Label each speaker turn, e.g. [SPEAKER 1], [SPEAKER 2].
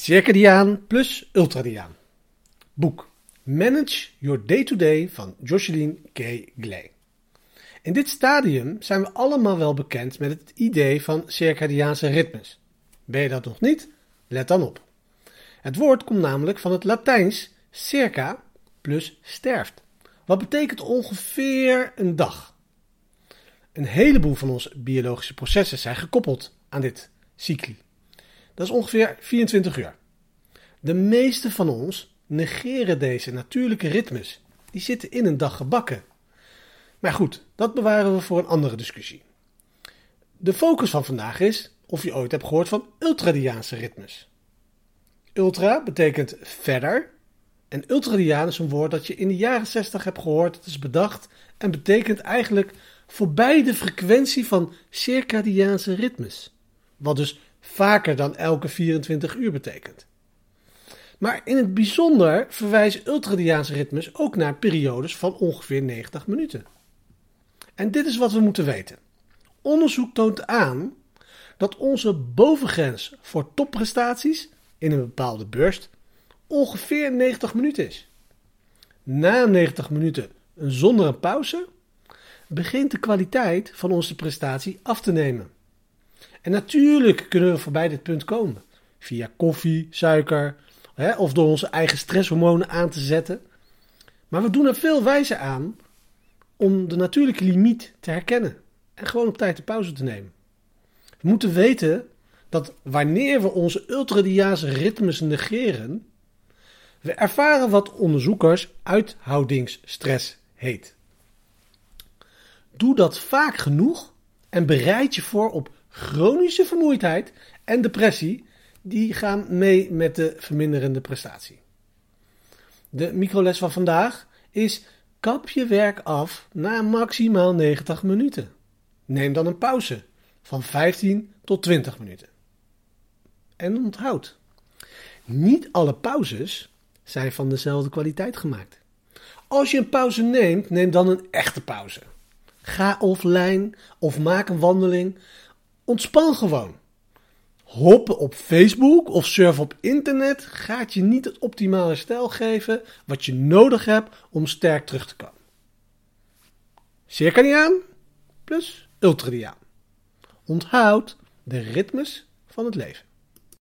[SPEAKER 1] Circadiaan plus ultradiaan. Boek Manage Your Day-to-Day van Jocelyn K. Glay. In dit stadium zijn we allemaal wel bekend met het idee van circadiaanse ritmes. Ben je dat nog niet? Let dan op. Het woord komt namelijk van het Latijns circa plus sterft. Wat betekent ongeveer een dag. Een heleboel van onze biologische processen zijn gekoppeld aan dit cycli. Dat is ongeveer 24 uur. De meeste van ons negeren deze natuurlijke ritmes. Die zitten in een dag gebakken. Maar goed, dat bewaren we voor een andere discussie. De focus van vandaag is of je ooit hebt gehoord van ultradiaanse ritmes. Ultra betekent verder en ultradiaan is een woord dat je in de jaren 60 hebt gehoord. Het is bedacht en betekent eigenlijk voorbij de frequentie van circadiaanse ritmes. Wat dus vaker dan elke 24 uur betekent. Maar in het bijzonder verwijzen ultradiaanse ritmes ook naar periodes van ongeveer 90 minuten. En dit is wat we moeten weten. Onderzoek toont aan dat onze bovengrens voor topprestaties in een bepaalde burst ongeveer 90 minuten is. Na 90 minuten zonder een pauze begint de kwaliteit van onze prestatie af te nemen. En natuurlijk kunnen we voorbij dit punt komen. Via koffie, suiker hè, of door onze eigen stresshormonen aan te zetten. Maar we doen er veel wijzer aan om de natuurlijke limiet te herkennen en gewoon op tijd de pauze te nemen. We moeten weten dat wanneer we onze ultradiaanse ritmes negeren, we ervaren wat onderzoekers uithoudingsstress heet. Doe dat vaak genoeg en bereid je voor op chronische vermoeidheid en depressie, die gaan mee met de verminderende prestatie. De microles van vandaag is kap je werk af na maximaal 90 minuten. Neem dan een pauze van 15 tot 20 minuten. En onthoud, niet alle pauzes zijn van dezelfde kwaliteit gemaakt. Als je een pauze neemt, neem dan een echte pauze. Ga offline of maak een wandeling Ontspan gewoon. Hoppen op Facebook of surfen op internet gaat je niet het optimale stijl geven wat je nodig hebt om sterk terug te komen. Circadiaan plus ultradiaan. Onthoud de ritmes van het leven.